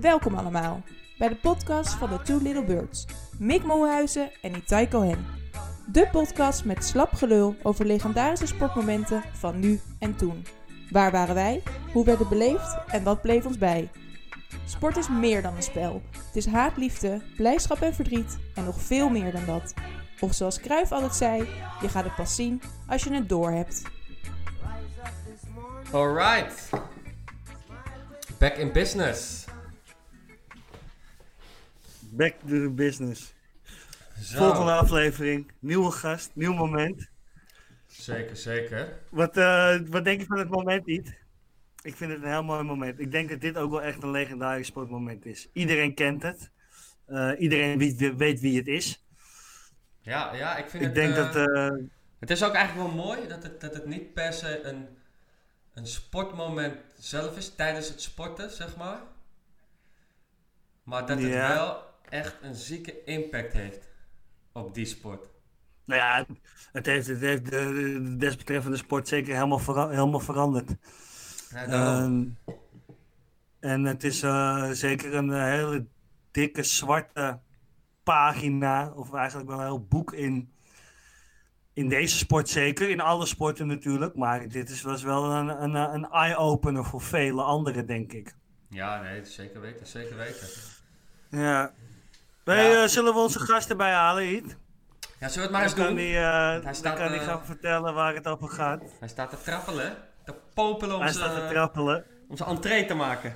Welkom allemaal bij de podcast van de Two Little Birds. Mick Molhuizen en Itai Cohen. De podcast met slap gelul over legendarische sportmomenten van nu en toen. Waar waren wij? Hoe werd het beleefd? En wat bleef ons bij? Sport is meer dan een spel. Het is haat, liefde, blijdschap en verdriet en nog veel meer dan dat. Of zoals Cruijff altijd zei, je gaat het pas zien als je het door hebt. Alright. Back in business. Back to the business. Zo. Volgende aflevering, nieuwe gast, nieuw moment. Zeker, zeker. Wat, eh, wat denk je van het moment, Iet? Ik vind het een heel mooi moment. Ik denk dat dit ook wel echt een legendarisch sportmoment is. Iedereen kent het. Eh, iedereen weet, weet wie het is. Ja, ja, ik vind Ik het... denk eh, dat... Het is ook eigenlijk wel mooi dat het, dat het niet per se een, een sportmoment zelf is tijdens het sporten, zeg maar. Maar dat het Ja. wel echt een zieke impact heeft op die sport. nou ja, het heeft, het heeft de, de desbetreffende sport zeker helemaal, vera- helemaal veranderd. Ja. Ehm, en het is eh, zeker een eh, hele dikke zwarte pagina, of eigenlijk wel een heel boek in, in deze sport zeker. In alle sporten natuurlijk, maar dit is, was wel een, een, een eye-opener voor vele anderen, denk ik. ja, nee, zeker weten, zeker weten. Ja. Wij, Ja. eh, zullen we onze gasten bij halen, Iet? Ja, zullen we het maar eens Dan kan doen? hij, eh, dan kan hij eh, gaan vertellen waar het over gaat. Hij staat te trappelen, te popelen om Hij staat te zijn, trappelen. om zijn entree te maken.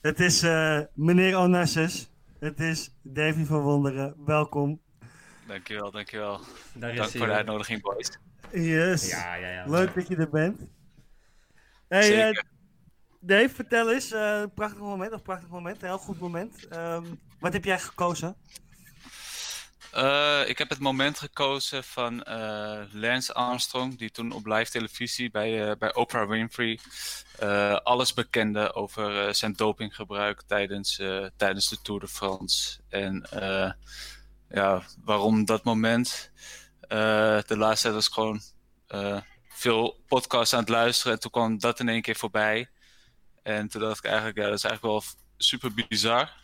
Het is eh, meneer Onassis. Het is Davy van Wonderen. Welkom. Dankjewel, dankjewel. Daar Dank is voor hij. de uitnodiging, boys. Yes. Ja, ja, ja. Leuk dat je er bent. Hey. Dave, vertel eens. eh prachtig moment, of prachtig moment, een heel goed moment. Ehm, wat heb jij gekozen? Eh, ik heb het moment gekozen van eh, Lance Armstrong, die toen op live televisie bij, eh, bij Oprah Winfrey alles bekende over zijn dopinggebruik tijdens, tijdens de Tour de France. En ja, waarom dat moment? De laatste tijd was gewoon veel podcasts aan het luisteren en toen kwam dat in één keer voorbij. En toen dacht ik eigenlijk, ja, dat is eigenlijk wel super bizar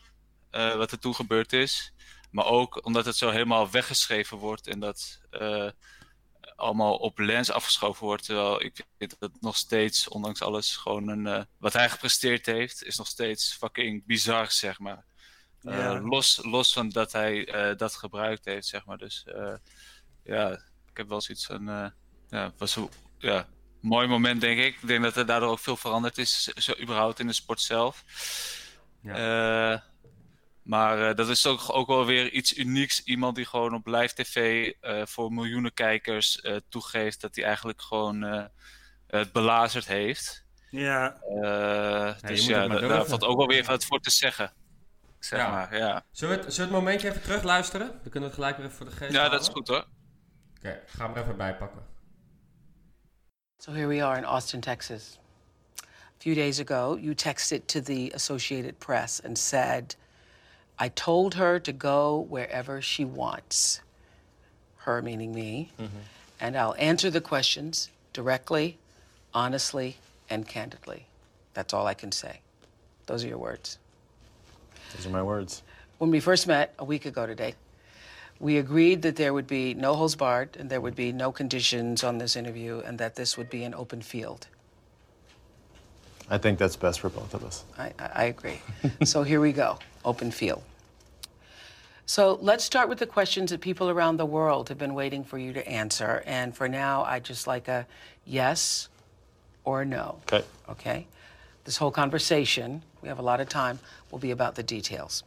eh, wat er toen gebeurd is. Maar ook omdat het zo helemaal weggeschreven wordt en dat eh, allemaal op lens afgeschoven wordt. Terwijl ik vind dat nog steeds, ondanks alles, gewoon een. eh, wat hij gepresteerd heeft, is nog steeds fucking bizar, zeg maar. Ja. los, los van dat hij dat gebruikt heeft, zeg maar. Dus eh, ja, ik heb wel zoiets van. ja, was een ja, mooi moment, denk ik. Ik denk dat er daardoor ook veel veranderd is, zo überhaupt in de sport zelf. Eh, maar eh, dat is ook, ook wel weer iets unieks. Iemand die gewoon op live tv eh, voor miljoenen kijkers eh, toegeeft dat hij eigenlijk gewoon eh, het belazerd heeft. Ja, Eh, dus moet ja, daar valt ook wel weer wat voor te zeggen. Zeg Ja. maar, ja. Zullen we, het, zullen we het momentje even terug luisteren? Dan kunnen we het gelijk weer even voor de geest Ja, halen. dat is goed hoor. Oké, ga hem er even bij pakken. So here we are in Austin, Texas. A few days ago, you texted to the Associated Press and said, I told her to go wherever she wants. Her meaning me. Mm-hmm. And I'll answer the questions directly, honestly, and candidly. That's all I can say. Those are your words. Those are my words. When we first met a week ago today, we agreed that there would be no holds barred and there would be no conditions on this interview and that this would be an open field. I think that's best for both of us. I, I I agree. so here we go open field. So let's start with the questions that people around the world have been waiting for you to answer. And for now, I just like a yes or no. Okay. Okay? This whole conversation, we have a lot of time, will be about the details.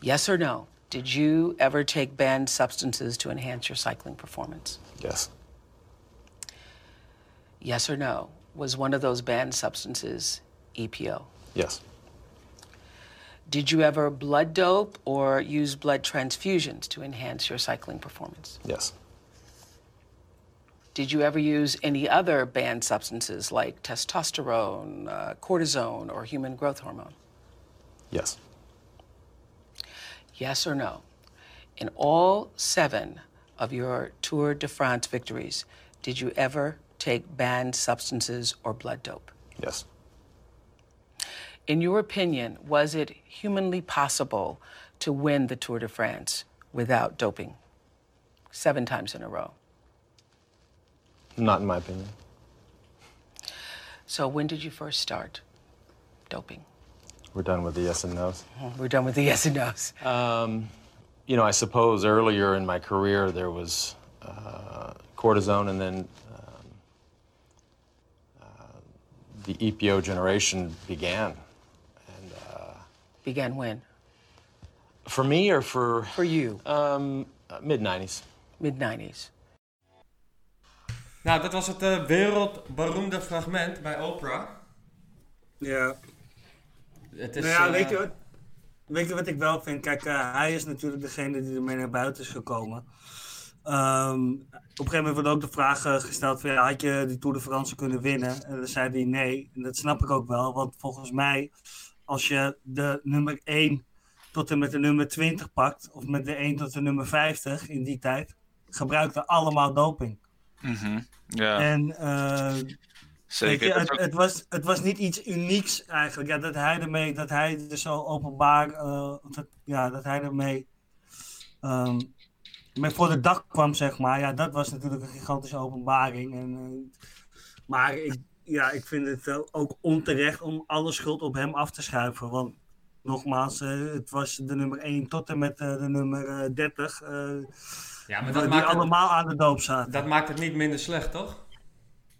Yes or no? Did you ever take banned substances to enhance your cycling performance? Yes. Yes or no? Was one of those banned substances EPO? Yes. Did you ever blood dope or use blood transfusions to enhance your cycling performance? Yes. Did you ever use any other banned substances like testosterone, uh, cortisone, or human growth hormone? Yes. Yes or no? In all seven of your Tour de France victories, did you ever take banned substances or blood dope? Yes. In your opinion, was it humanly possible to win the Tour de France without doping? Seven times in a row. Not in my opinion. So, when did you first start doping? We're done with the yes and no's. We're done with the yes and no's. Um, you know, I suppose earlier in my career there was uh, cortisone, and then um, uh, the EPO generation began. Uh, Began when? for me, or for For you, um, mid '90s. mid 90s. Nou, dat was het eh, wereldberoemde fragment bij Oprah. Ja. Het is, nou ja, eh, weet je, wat, weet je wat ik wel vind? Kijk, eh, hij is natuurlijk degene die ermee naar buiten is gekomen. Ehm, op een gegeven moment wordt ook de vraag gesteld: van, ja, had je die Tour de France kunnen winnen? En dan zei hij nee. En dat snap ik ook wel, want volgens mij, als je de nummer 1 tot en met de nummer 20 pakt, of met de 1 tot de nummer 50 in die tijd, gebruikten allemaal doping. Mhm. Ja, En eh, zeker. Je, het, was, het was niet iets unieks eigenlijk. Ja, dat hij ermee, dat hij er zo openbaar, eh, dat, ja, dat hij ermee ehm, mee voor de dag kwam, zeg maar. Ja, dat was natuurlijk een gigantische openbaring. En, eh, maar ik, ja, ik vind het wel ook onterecht om alle schuld op hem af te schuiven. Want nogmaals, eh, het was de nummer 1 tot en met eh, de nummer eh, 30. eh, ja, maar die dat maakt, het, allemaal aan de doop zaten. dat maakt het niet minder slecht, toch?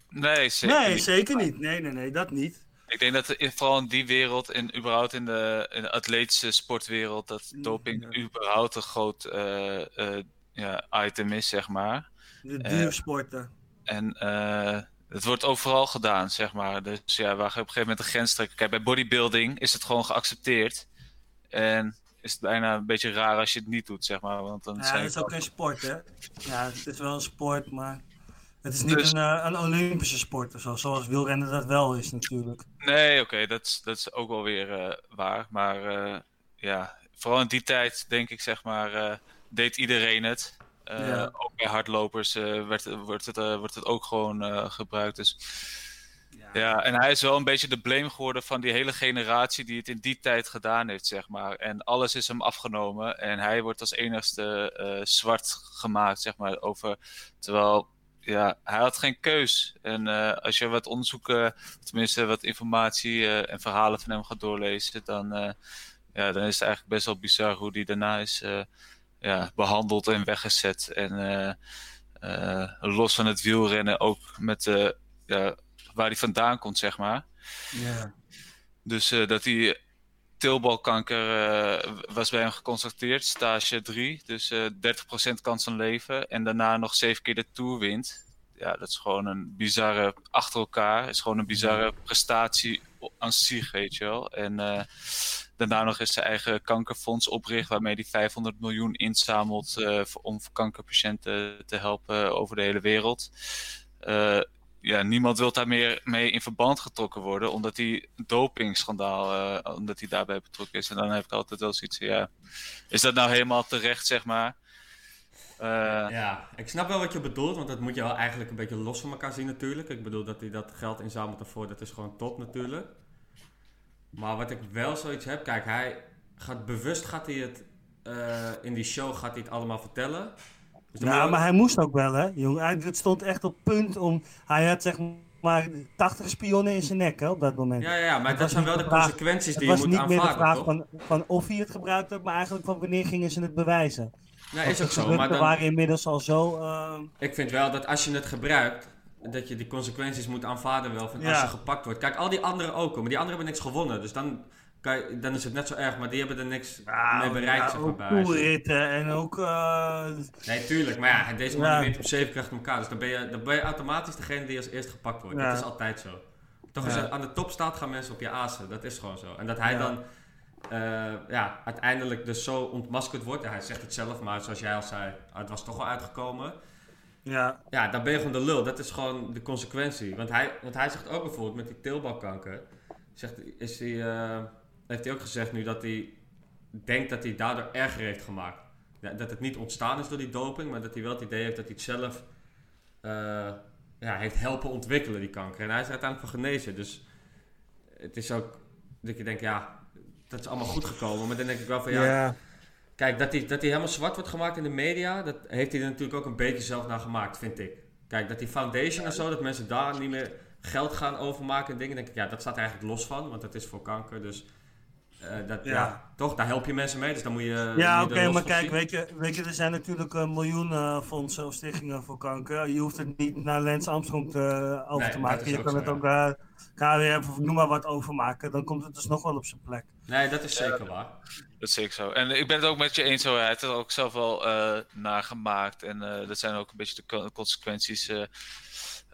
Nee, zeker nee, niet. zeker niet. Nee, nee, nee, dat niet. Ik denk dat in- vooral in die wereld, en überhaupt in de, in de atletische sportwereld, dat doping Ja. überhaupt een groot eh, eh, ja, item is, zeg maar. De duursporten. En eh, het wordt overal gedaan, zeg maar. Dus ja, waar ga je op een gegeven moment de grens trekken? Kijk, bij bodybuilding is het gewoon geaccepteerd. En is het bijna een beetje raar als je het niet doet, zeg maar. Want dan Ja, zijn het is ook geen sport, hè? Ja, het is wel een sport, maar het is niet Dus- een, eh, een Olympische sport of zo, zoals wielrennen dat wel is natuurlijk. Nee, oké, dat, is, dat is ook wel weer eh, waar. Maar eh, ja, vooral in die tijd, denk ik, zeg maar, deed iedereen het. Eh, Ja. Ook bij hardlopers eh, werd, wordt, het, eh, wordt het ook gewoon gebruikt. Dus ja, en hij is wel een beetje de blame geworden van die hele generatie die het in die tijd gedaan heeft, zeg maar. En alles is hem afgenomen en hij wordt als enigste zwart gemaakt, zeg maar. Over, terwijl, ja, hij had geen keus. En als je wat onderzoeken, tenminste wat informatie en verhalen van hem gaat doorlezen, dan, ja, dan is het eigenlijk best wel bizar hoe die daarna is ja, behandeld en weggezet. En eh, eh, los van het wielrennen ook met eh, ja, waar hij vandaan komt, zeg maar. Ja. Dus eh, dat hij teelbalkanker eh, was bij hem geconstateerd, stage 3. Dus eh 30% kans van leven. En daarna nog zeven keer de Tour wint. Ja, dat is gewoon een bizarre, achter elkaar, is gewoon een bizarre prestatie aan zich, weet je wel. En eh, daarna nog eens zijn eigen kankerfonds opricht, waarmee hij 500 miljoen inzamelt eh, om kankerpatiënten te helpen over de hele wereld. Eh, ja, niemand wil daar meer mee in verband getrokken worden, omdat die dopingschandaal, omdat hij daarbij betrokken is. En dan heb ik altijd wel zoiets ja, is dat nou helemaal terecht, zeg maar? Eh, Ja, ik snap wel wat je bedoelt, want dat moet je wel eigenlijk een beetje los van elkaar zien natuurlijk. Ik bedoel dat hij dat geld inzamelt ervoor, dat is gewoon top natuurlijk. Maar wat ik wel zoiets heb, kijk, hij gaat bewust gaat hij het eh, in die show gaat hij het allemaal vertellen. Dus Nou, maar hij moest ook wel, hè, jongen. Hij, het stond echt op punt om... Hij had zeg maar 80 spionnen in zijn nek, hè, op dat moment. Ja, ja, ja, maar Het dat was zijn wel de vraag- consequenties het die je was moet niet meer de aanvaarden, vraag toch? van, van of hij het gebruikt had, maar eigenlijk van wanneer gingen ze het bewijzen. Nee, is ook de zo, maar dan, waren inmiddels al zo... eh, ik vind wel dat als je het gebruikt, dat je die consequenties moet aanvaarden wel van als je gepakt wordt. Kijk, al die anderen ook, maar die anderen hebben niks gewonnen, dus dan, kan je, dan is het net zo erg, maar die hebben er niks mee bereikt, ja, zeg maar, ook en ook... eh, Nee, tuurlijk. Maar ja, deze man Ja. wint op 7 krijgt elkaar. Dus dan ben, je, dan ben je automatisch degene die als eerst gepakt wordt. Ja. Dat is altijd zo. Toch als je aan de top staat, gaan mensen op je azen. Dat is gewoon zo. En dat hij Ja. dan eh, ja, uiteindelijk dus zo ontmaskerd wordt. Ja, hij zegt het zelf, maar zoals jij al zei, het was toch wel uitgekomen. ja, Ja, dan ben je gewoon de lul. Dat is gewoon de consequentie. Want hij, want hij zegt ook bijvoorbeeld met die teelbalkanker. Zegt, is hij, eh, heeft hij ook gezegd nu dat hij denkt dat hij daardoor erger heeft gemaakt. Ja, dat het niet ontstaan is door die doping, maar dat hij wel het idee heeft dat hij het zelf eh, ja, heeft helpen ontwikkelen, die kanker. En hij is uiteindelijk van genezen. Dus het is ook dat je denkt, ja, dat is allemaal goed gekomen. Maar dan denk ik wel van, ja, kijk, dat hij dat helemaal zwart wordt gemaakt in de media, dat heeft hij er natuurlijk ook een beetje zelf naar gemaakt, vind ik. Kijk, dat die foundation en zo, dat mensen daar niet meer geld gaan overmaken en dingen, denk ik, ja, dat staat er eigenlijk los van, want dat is voor kanker, dus... eh, dat, ja. Ja. toch, daar help je mensen mee, dus dan moet je. ja oké, maar kijk, zien. weet je, weet je, er zijn natuurlijk een miljoen eh, fondsen of stichtingen voor kanker. Je hoeft het niet naar Lens Armstrong te, eh, over Nee, te maken. Je kan zo, het ja. ook eh KWF of noem maar wat overmaken. Dan komt het dus nog wel op zijn plek. Nee, dat is zeker waar. Dat is zeker zo. En ik ben het ook met je eens, hoor. hij heeft het ook zelf wel eh, nagemaakt. En eh, dat zijn ook een beetje de co- consequenties eh,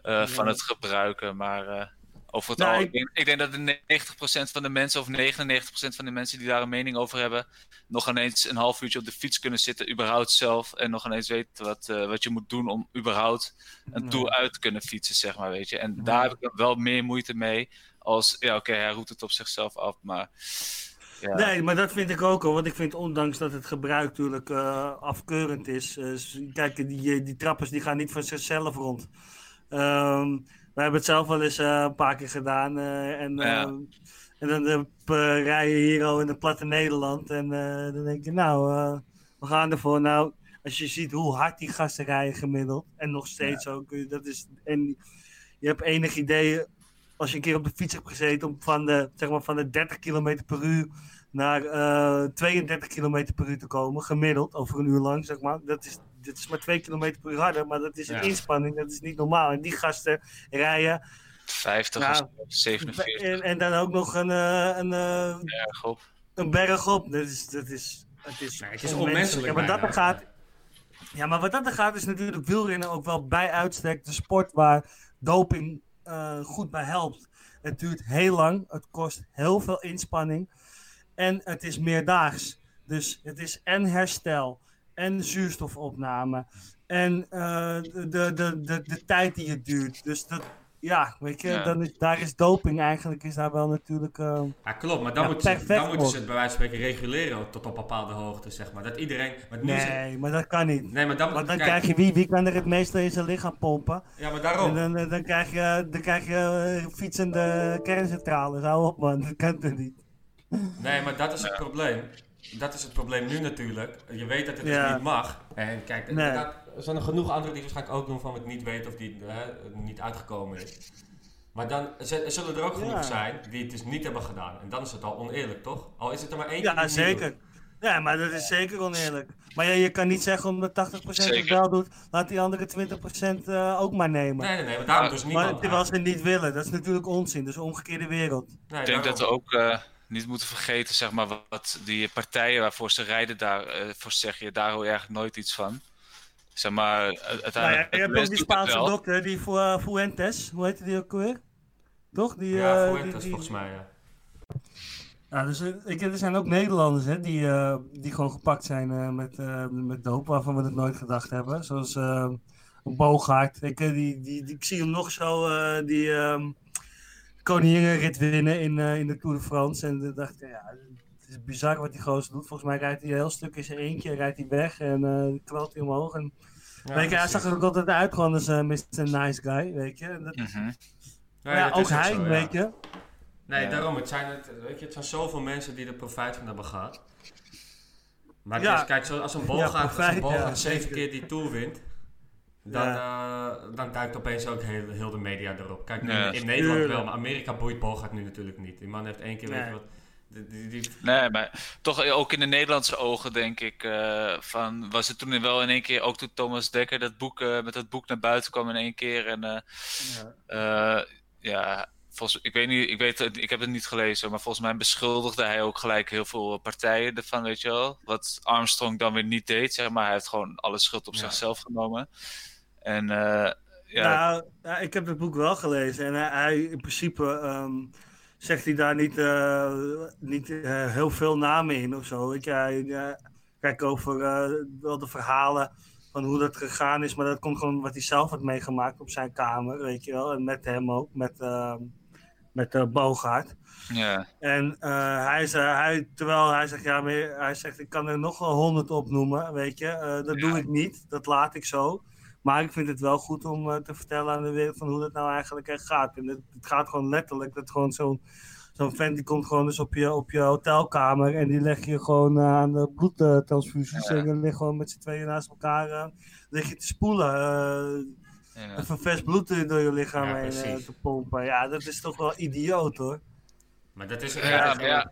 eh, van het gebruiken. Maar eh, over het Nou, al, ik- denk, ik denk dat de 90% van de mensen, of 99% van de mensen die daar een mening over hebben, nog ineens een half uurtje op de fiets kunnen zitten, überhaupt zelf. En nog ineens weten wat, eh, wat je moet doen om überhaupt een Nee. tour uit te kunnen fietsen, zeg maar, weet je. En daar heb ik wel meer moeite mee. Als, ja, oké, hij roept het op zichzelf af, maar... Ja. Nee, maar dat vind ik ook al. Want ik vind ondanks dat het gebruik natuurlijk eh, afkeurend is. eh, kijk, die, die trappers die gaan niet van zichzelf rond. Ehm we hebben het zelf wel eens eh, een paar keer gedaan. eh, en, Ja. eh, en dan eh, p- rij je hier al in het platte Nederland. En eh, dan denk je, nou, eh, we gaan ervoor. Nou, als je ziet hoe hard die gasten rijden gemiddeld. En nog steeds ook. eh, Dat is, en je hebt enig idee, als je een keer op de fiets hebt gezeten, om van de, zeg maar, van de 30 km per uur naar eh 32 km per uur te komen, gemiddeld, over een uur lang, zeg maar. Dat is, dit is maar 2 km per uur harder, maar dat is een Ja. inspanning, dat is niet normaal. En die gasten rijden, 50 Ja. of zo, 47 en, en dan ook nog een, eh, een, eh, erg op. een berg op. Dat is, dat is, het is, Nee, het is onmenselijk. Ja, maar dat er gaat, ja, maar wat dat er gaat is natuurlijk wielrennen ook wel bij uitstek de sport waar doping eh, goed bij helpt. Het duurt heel lang, het kost heel veel inspanning en het is meerdaags. Dus het is en herstel en zuurstofopname en de, de, de, de, de tijd die het duurt. Dus dat, ja, weet je, Ja. Dan is, daar is doping eigenlijk is daar wel natuurlijk... eh, Ja, klopt, maar dan, Ja, moeten ze, perfect dan moeten ze het bij wijze van spreken reguleren tot op bepaalde hoogte, zeg maar. Dat iedereen... Maar nu is het- nee, maar dat kan niet. nee, maar dan, Want dan kijk, krijg je wie, wie kan er het meeste in zijn lichaam pompen. Ja, maar En daarom. dan, eh, dan krijg je, dan krijg je eh, fietsende kerncentrales. Hou op man, dat kan toch niet. Nee, maar dat is het probleem. Dat is het probleem nu natuurlijk. Je weet dat het dus Ja. niet mag. En kijk, Nee. er zijn er genoeg anderen die waarschijnlijk ook doen van het niet weten of die eh, niet uitgekomen is. Maar dan er zullen er ook genoeg Ja. zijn die het dus niet hebben gedaan. En dan is het al oneerlijk, toch? Al is het er maar één die Ja, het niet zeker. doet. Ja, maar dat is zeker oneerlijk. Maar ja, je kan niet zeggen omdat 80% het wel doet, laat die andere 20% eh, ook maar nemen. Nee, nee, nee, maar daarom dus niemand. maar terwijl ze niet willen, dat is natuurlijk onzin. Dat is een omgekeerde wereld. Nee, Ik denk dat we daarom. ook eh, niet moeten vergeten, zeg maar, wat die partijen waarvoor ze rijden daar eh, voor zeg je, daar hoor je eigenlijk nooit iets van. Zeg maar, uiteindelijk. Nou ja, je het hebt ook mens die Spaanse dokter, die Fu- eh, Fuentes, hoe heet die ook weer? Toch? Die, Ja, eh, Fuentes die- die- volgens mij, ja. Ja, dus, ik, er zijn ook Nederlanders hè, die, eh, die gewoon gepakt zijn eh, met, eh, met doop, waarvan we het nooit gedacht hebben. Zoals Bogaert. Ik, die, die, die, ik zie hem nog zo eh, die ehm koninginrit winnen in, eh, in de Tour de France. En dan dacht ik, ja, het is bizar wat die gozer doet. Volgens mij rijdt hij een heel stuk in zijn eentje, rijdt hij weg en eh knalt hij omhoog. En, Ja, weet je, hij zag er ook altijd uit gewoon als uh, Mr. Nice Guy, weet je. En dat, Mhm. Ja, dat ook is hij, zo, ja. weet je. Nee, Ja. daarom. Het zijn, het, weet je, het zijn zoveel mensen die er profijt van hebben gehad. Maar is, kijk, zo, als een Ja, Bogaert als een Bogaert ja, zeven keer die Tour wint, dan, eh, dan duikt opeens ook heel, heel de media erop. Kijk, nu Ja, in, in Nederland wel, maar Amerika boeit Bogaert nu natuurlijk niet. Die man heeft één keer, weet Nee. je wat... Die, die, die- Nee, maar toch ook in de Nederlandse ogen denk ik eh, van was het toen wel in één keer ook toen Thomas Dekker dat boek eh, met dat boek naar buiten kwam in één keer en eh, eh, ja volgens ik weet niet ik weet ik heb het niet gelezen maar volgens mij beschuldigde hij ook gelijk heel veel partijen ervan weet je wel wat Armstrong dan weer niet deed zeg maar hij heeft gewoon alle schuld op Ja. zichzelf genomen en eh, ja Nou, ja, ik heb het boek wel gelezen en hij, hij- in principe ehm, zegt hij daar niet, eh, niet eh, heel veel namen in of zo. Weet je, hij, kijk over wel de verhalen van hoe dat gegaan is, maar dat komt gewoon wat hij zelf had meegemaakt op zijn kamer, weet je wel. En met hem ook, met, ehm met Bogaert. ja En hij, zei, hij, terwijl hij zegt, ja, maar hij zegt, ik kan er nog wel honderd opnoemen, weet je. Dat doe ik niet, dat laat ik zo. Maar ik vind het wel goed om eh, te vertellen aan de wereld van hoe dat nou eigenlijk echt gaat. En het, het gaat gewoon letterlijk dat gewoon zo'n zo'n vent die komt gewoon dus op je, op je hotelkamer en die leg je gewoon eh, aan de bloedtransfusies. Ja. En dan lig gewoon met z'n tweeën naast elkaar eh, lig je te spoelen. eh, Ja. even vers bloed in- door je lichaam Ja, heen eh, te pompen. Ja, dat is toch wel idioot hoor. Maar dat is... Ja, ja.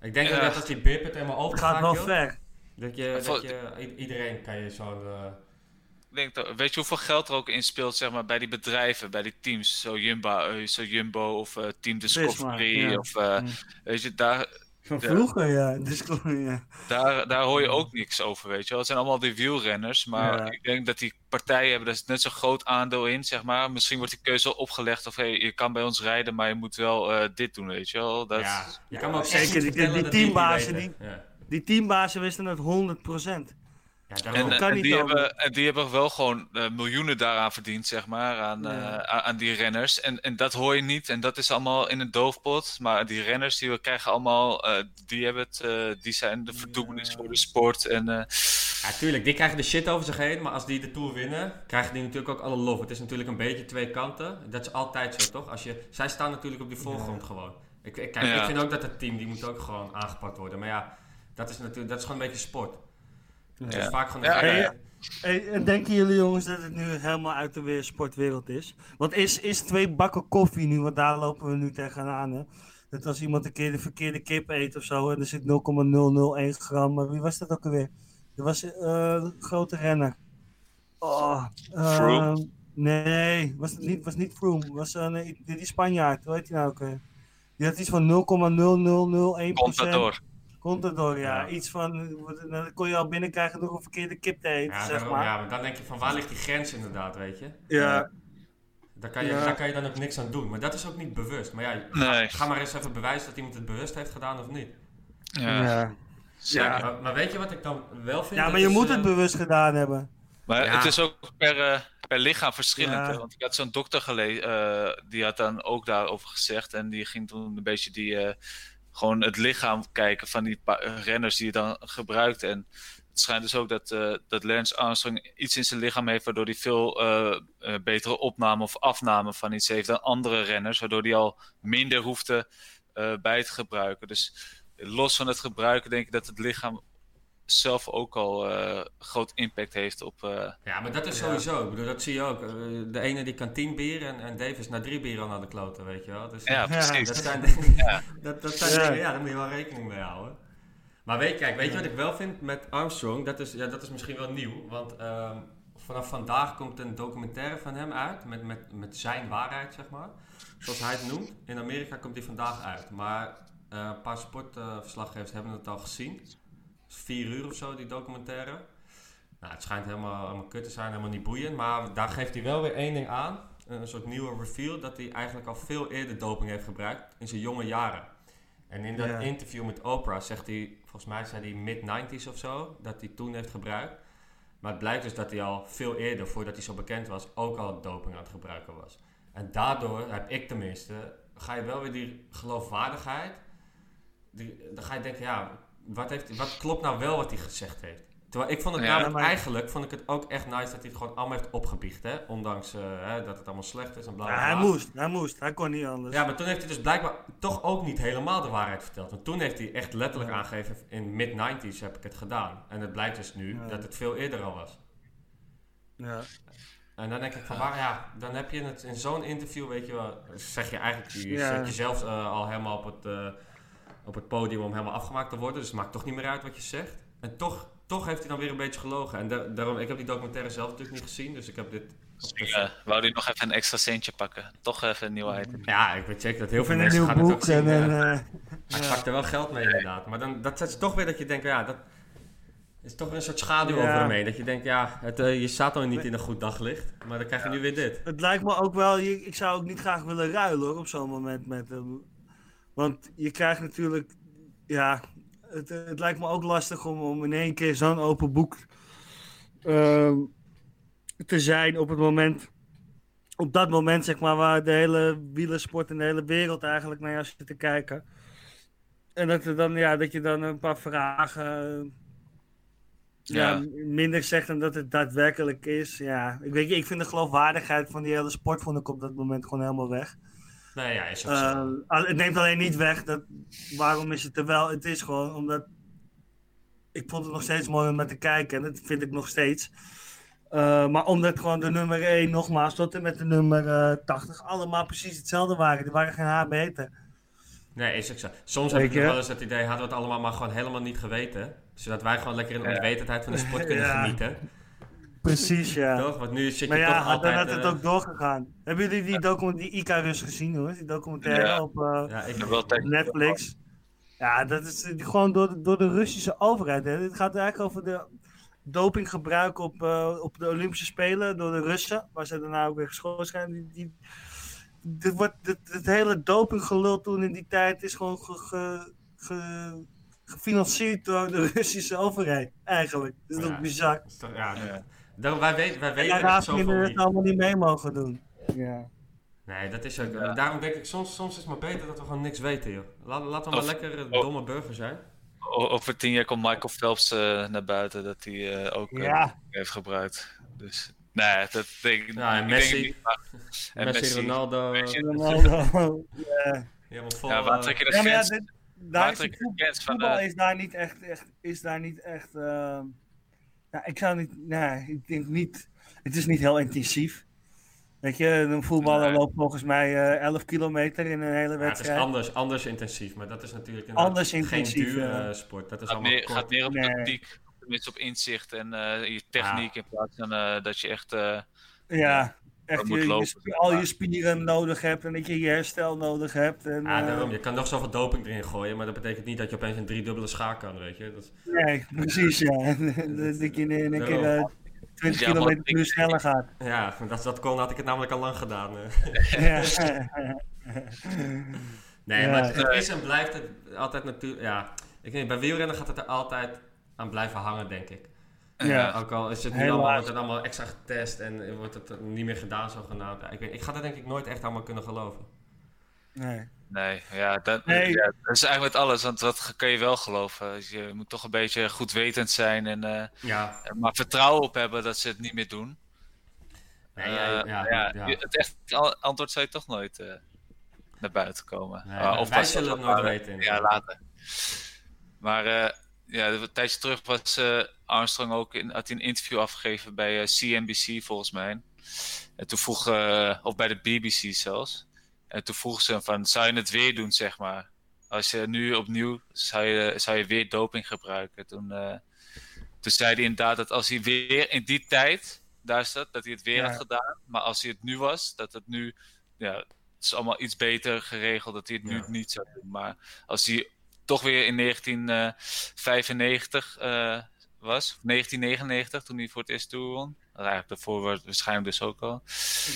Ik denk dat als die bip het helemaal open Het gaat wel joh, ver. Dat je, dat je, iedereen kan je zo'n... Ik denk dat, weet je hoeveel geld er ook in speelt zeg maar, bij die bedrijven, bij die teams? Zo Jumbo, eh, zo Jumbo of eh, Team Discovery. ja. Of, eh, Mm. Weet je, daar, Van vroeger, ja. Dus, ja. daar, daar hoor je ook niks over, weet je wel. Het zijn allemaal die wielrenners, maar Ja. ik denk dat die partijen hebben daar net zo'n groot aandeel in, zeg maar. Misschien wordt die keuze al opgelegd of hey, je kan bij ons rijden, maar je moet wel eh, dit doen, weet je wel. Dat, ja, je kan me ook zeker die- die het teambazen. Ja. Die teambazen wisten het 100%. Ja. En, eh, kan en niet die, hebben, en die hebben wel gewoon eh, miljoenen daaraan verdiend, zeg maar, aan, Ja. eh, aan, die renners. En, en dat hoor je niet. En dat is allemaal in een doofpot. Maar die renners die we krijgen allemaal, eh, die hebben het, eh, die zijn de verdoemenis Ja. voor de sport. En eh, Ja, tuurlijk, die krijgen de shit over zich heen, maar als die de Tour winnen, krijgen die natuurlijk ook alle lof. Het is natuurlijk een beetje twee kanten. Dat is altijd zo, toch? Als je, zij staan natuurlijk op die voorgrond gewoon. Ik, ik, kijk, Ja. ik vind ook dat het team, die moet ook gewoon aangepakt worden. Maar ja, dat is natuurlijk, dat is gewoon een beetje sport. Het is Ja. vaak gewoon... Ja, een- ja. Hey, en denken jullie jongens dat het nu helemaal uit de weer sportwereld is? Want is, is twee bakken koffie nu, want daar lopen we nu tegenaan. Hè? Dat als iemand een keer de verkeerde kip eet of zo en er zit 0,001 gram. Maar wie was dat ook alweer? Er was eh, een grote renner. Oh, eh, Froome? Nee, was het niet, was niet Froome. Was een, die, die Spanjaard, hoe heet die nou ook? Die had iets van 0,0001 Contador. Contador, ja. Ja. Iets van, dan kon je al binnenkrijgen door een verkeerde kip te eten, Ja, zeg daarom, maar. ja, maar dan denk je van waar ligt die grens inderdaad, weet je? Ja, Daar kan, je, Ja. daar kan je dan ook niks aan doen. Maar dat is ook niet bewust. Maar ja, Nee. ga, ga maar eens even bewijzen dat iemand het bewust heeft gedaan of niet. Ja, ja. Maar, maar weet je wat ik dan wel vind? ja maar je is, moet eh, het bewust gedaan hebben. Maar Ja. het is ook per, eh, per lichaam verschillend. Ja. Want ik had zo'n dokter gelezen, die had dan ook daarover gezegd. En die ging toen een beetje die, eh, gewoon het lichaam kijken van die renners die je dan gebruikt. En het schijnt dus ook dat, eh, dat Lance Armstrong iets in zijn lichaam heeft waardoor hij veel eh, eh, betere opname of afname van iets heeft dan andere renners. Waardoor hij al minder hoefde bij te gebruiken. Dus los van het gebruiken denk ik dat het lichaam zelf ook al eh, groot impact heeft op. eh, Ja, maar dat is Ja. sowieso. Ik bedoel, dat zie je ook. Eh, De ene die kan tien bier en, en Dave is na drie bier al naar de kloten, weet je wel. Dus ja, precies. dat zijn, Ja. dat, dat zijn Ja. dingen, ja, daar moet je wel rekening mee houden. Maar weet, kijk, weet je wat ik wel vind met Armstrong? Dat is, ja, dat is misschien wel nieuw. Want ehm, vanaf vandaag komt een documentaire van hem uit. Met, met, met zijn waarheid, zeg maar. Zoals hij het noemt. In Amerika komt die vandaag uit. Maar eh, een paar sportverslaggevers hebben het al gezien. Vier uur of zo, die documentaire. Nou, het schijnt helemaal, helemaal kut te zijn, helemaal niet boeiend. Maar daar geeft hij wel weer één ding aan. Een soort nieuwe reveal. Dat hij eigenlijk al veel eerder doping heeft gebruikt. In zijn jonge jaren. En in dat interview met Oprah zegt hij, volgens mij zei hij mid-90s of zo, dat hij toen heeft gebruikt. Maar het blijkt dus dat hij al veel eerder, voordat hij zo bekend was, ook al doping aan het gebruiken was. En daardoor, heb ik tenminste, ga je wel weer die geloofwaardigheid, die, dan ga je denken, ja, wat, heeft, wat klopt nou wel wat hij gezegd heeft? Terwijl ik vond het Ja, namelijk maar- eigenlijk, vond ik het ook echt nice dat hij het gewoon allemaal heeft opgebiecht, hè. Ondanks eh, hè, dat het allemaal slecht is en bla bla Ja, hij moest, hij moest. Hij kon niet anders. Ja, maar toen heeft hij dus blijkbaar toch ook niet helemaal de waarheid verteld. Want toen heeft hij echt letterlijk Ja. aangegeven, in mid-90s heb ik het gedaan. En het blijkt dus nu Ja. dat het veel eerder al was. Ja. En dan denk ik van, waar, ja, dan heb je het in zo'n interview, weet je wel, zeg je eigenlijk, je Ja. zet jezelf eh, al helemaal op het, eh, op het podium om helemaal afgemaakt te worden. Dus het maakt toch niet meer uit wat je zegt. En toch, toch heeft hij dan weer een beetje gelogen. En da- daarom, ik heb die documentaire zelf natuurlijk niet gezien, dus ik heb dit... Ja, wou die nog even een extra centje pakken. Toch even een nieuwe item. Ja, ik weet zeker dat heel veel in een mensen nieuw gaan het ook boek. zien. En, en, eh, Hij ja. pakt er wel geld mee inderdaad. Maar dan, dat zet toch weer dat je denkt, ja, dat is toch weer een soort schaduw Ja. over hem heen. Dat je denkt, ja, het, eh, je staat al niet in een goed daglicht. Maar dan krijg je nu weer dit. Het lijkt me ook wel, ik zou ook niet graag willen ruilen hoor, op zo'n moment met hem. Want je krijgt natuurlijk, ja, het, het lijkt me ook lastig om, om in één keer zo'n open boek ehm, te zijn op het moment, op dat moment zeg maar, waar de hele wielersport en de hele wereld eigenlijk naar jou zit te kijken. En dat, er dan, ja, dat je dan een paar vragen eh, ja, Ja. minder zegt dan dat het daadwerkelijk is. Ja, ik weet ik vind de geloofwaardigheid van die hele sport vond ik op dat moment gewoon helemaal weg. Nee, ja, is ook Eh, zo. al- het neemt alleen niet weg dat. Waarom is het er wel? Het is gewoon omdat. Ik vond het nog steeds mooi om naar te kijken en dat vind ik nog steeds. Eh, maar omdat gewoon de nummer 1, nogmaals, tot en met de nummer eh, 80 allemaal precies hetzelfde waren. Die waren geen haar beter. Nee, is ook zo. Soms heb ik nog wel eens het idee, hadden we het allemaal maar gewoon helemaal niet geweten. Zodat wij gewoon lekker in de Ja. onwetendheid van de sport kunnen Ja. genieten. Precies, ja. Toch? Want nu zit je Maar toch ja, dan altijd... had het eh, ook doorgegaan. Hebben jullie die, document, die Icarus gezien hoor? Die documentaire Ja. op eh, ja, ik heb wel tijd- Netflix? Ja, dat is eh, gewoon door de, door de Russische overheid. Hè. Het gaat eigenlijk over de dopinggebruik op, eh, op de Olympische Spelen door de Russen. Waar ze daarna ook weer geschorst zijn. Die, die, dit wordt, dit, het hele dopinggelul toen in die tijd is gewoon ge, ge- ge- gefinancierd door de Russische overheid. Eigenlijk. Dat is Ja. ook bizar. is toch- ja, Ja. Daarom- wij weten, wij En weten echt zoveel niet. het allemaal niet mee mogen doen. Ja. Nee, dat is ook... Ja. Daarom denk ik, soms, soms is het maar beter dat we gewoon niks weten, joh. Laat, laten we maar Of- lekker oh. domme burger zijn. Over tien jaar komt Michael Phelps eh, naar buiten dat hij eh, ook eh, Ja. heeft gebruikt. Dus nee, dat denk ik, Ja, en ik Messi. denk niet. maar- en Messi, Messi. Ronaldo... Messi. Ronaldo. ja. Helemaal vol... Ja, waar trek je de Ja, maar ja, grens? waar is de voetbal, grens van? voetbal eh, is daar niet echt, echt is daar niet echt. ehm, ja, ik zou niet, nee, ik denk niet. Het is niet heel intensief. Weet je, een voetballer Nee. loopt volgens mij eh 11 kilometer in een hele ja, het is wedstrijd. anders, anders intensief, maar dat is natuurlijk een Anders geen intensief, dure ja. eh, sport. Dat is gaat, allemaal meer, gaat meer op Nee. tactiek, tenminste op inzicht en eh, je techniek in plaats van eh, dat je echt... eh, ja, echt je, lopen, al je spieren nodig hebt en dat je je herstel nodig hebt. En, Ja, eh, daarom. Je kan nog zoveel doping erin gooien, maar dat betekent niet dat je opeens een driedubbele schaak kan, weet je. Dat nee, precies, ja. dat je in een keer eh, Daarom. 20 Ja, maar kilometer ik- per uur sneller gaat. ja, als dat kon, had ik het namelijk al lang gedaan. eh. Ja. Nee, Ja. maar het, het is en blijft het altijd natuurlijk... Ja, ik weet niet, bij wielrennen gaat het er altijd aan blijven hangen, denk ik. Ja. Ook al is het nu allemaal, wordt het allemaal extra getest en wordt het niet meer gedaan zogenaamd. Ja, ik, weet, ik ga dat denk ik nooit echt allemaal kunnen geloven. Nee. Nee, ja dat, Nee. ja, dat is eigenlijk met alles, want wat kan je wel geloven? Dus Je moet toch een beetje goedwetend zijn, en, eh, Ja, maar vertrouwen op hebben dat ze het niet meer doen. nee, Eh, ja, ja, ja, Het echt antwoord zou je toch nooit eh, naar buiten komen. Nee, Ah, wij zullen dat het nooit maar- weten, Ja, later. Maar eh, ja, een tijdje terug was eh, Armstrong ook in, had hij een interview afgegeven bij eh, CNBC volgens mij. En toen vroeg, eh, of bij de BBC zelfs. En toen vroeg ze hem van, zou je het weer doen, zeg maar? Als je nu opnieuw, zou je, zou je weer doping gebruiken? Toen, eh, toen zei hij inderdaad dat als hij weer in die tijd, daar staat, dat hij het weer Ja. had gedaan. Maar als hij het nu was, dat het nu, ja, het is allemaal iets beter geregeld dat hij het nu Ja. niet zou doen. Maar als hij toch weer in 1995 eh, was, of 1999, toen hij voor het eerst toe won. Eigenlijk daarvoor was waarschijnlijk dus ook al.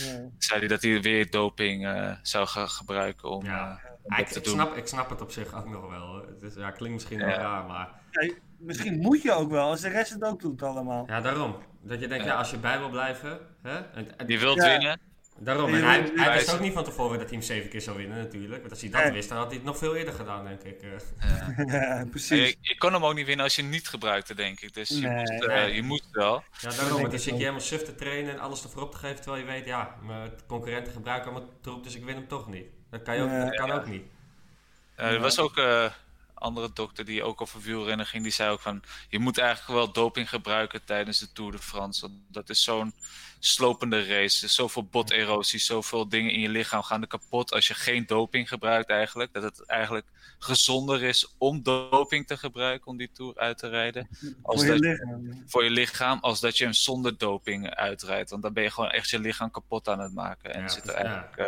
Ja. Zei hij dat hij weer doping eh, zou gaan gebruiken om, Ja. eh, om Ja, ik, te ik, doen. snap, ik snap het op zich ook nog wel. Het is, ja, klinkt misschien wel Ja. raar, maar... Nee, misschien moet je ook wel, als de rest het ook doet allemaal. Ja, daarom. Dat je denkt, ja, Ja. als je bij wil blijven... Hè? En, en- Je wilt Ja. winnen. Daarom. En hij, hij wist ook niet van tevoren dat hij hem zeven keer zou winnen, natuurlijk. Want als hij dat wist, dan had hij het nog veel eerder gedaan, denk ik. eh. Ja, En precies. Je, je kon hem ook niet winnen als je hem niet gebruikte, denk ik. Dus je, Nee. moest, eh, je moest wel. Ja, daarom. dan zit je helemaal suf te trainen en alles ervoor op te geven, terwijl je weet, ja, mijn concurrenten gebruiken allemaal troep, dus ik win hem toch niet. Dat kan, je ook, Nee. dat kan ook niet. Eh, er was ook een andere dokter die ook over wielrennen ging. Die zei ook van, je moet eigenlijk wel doping gebruiken tijdens de Tour de France. Want dat is zo'n slopende race. Is zoveel boterosie, zoveel dingen in je lichaam gaan er kapot als je geen doping gebruikt eigenlijk. Dat het eigenlijk gezonder is om doping te gebruiken om die Tour uit te rijden. Als Voor je dat- lichaam. voor je lichaam, als dat je hem zonder doping uitrijdt. Want dan ben je gewoon echt je lichaam kapot aan het maken. En Ja, zit er eigenlijk, eh,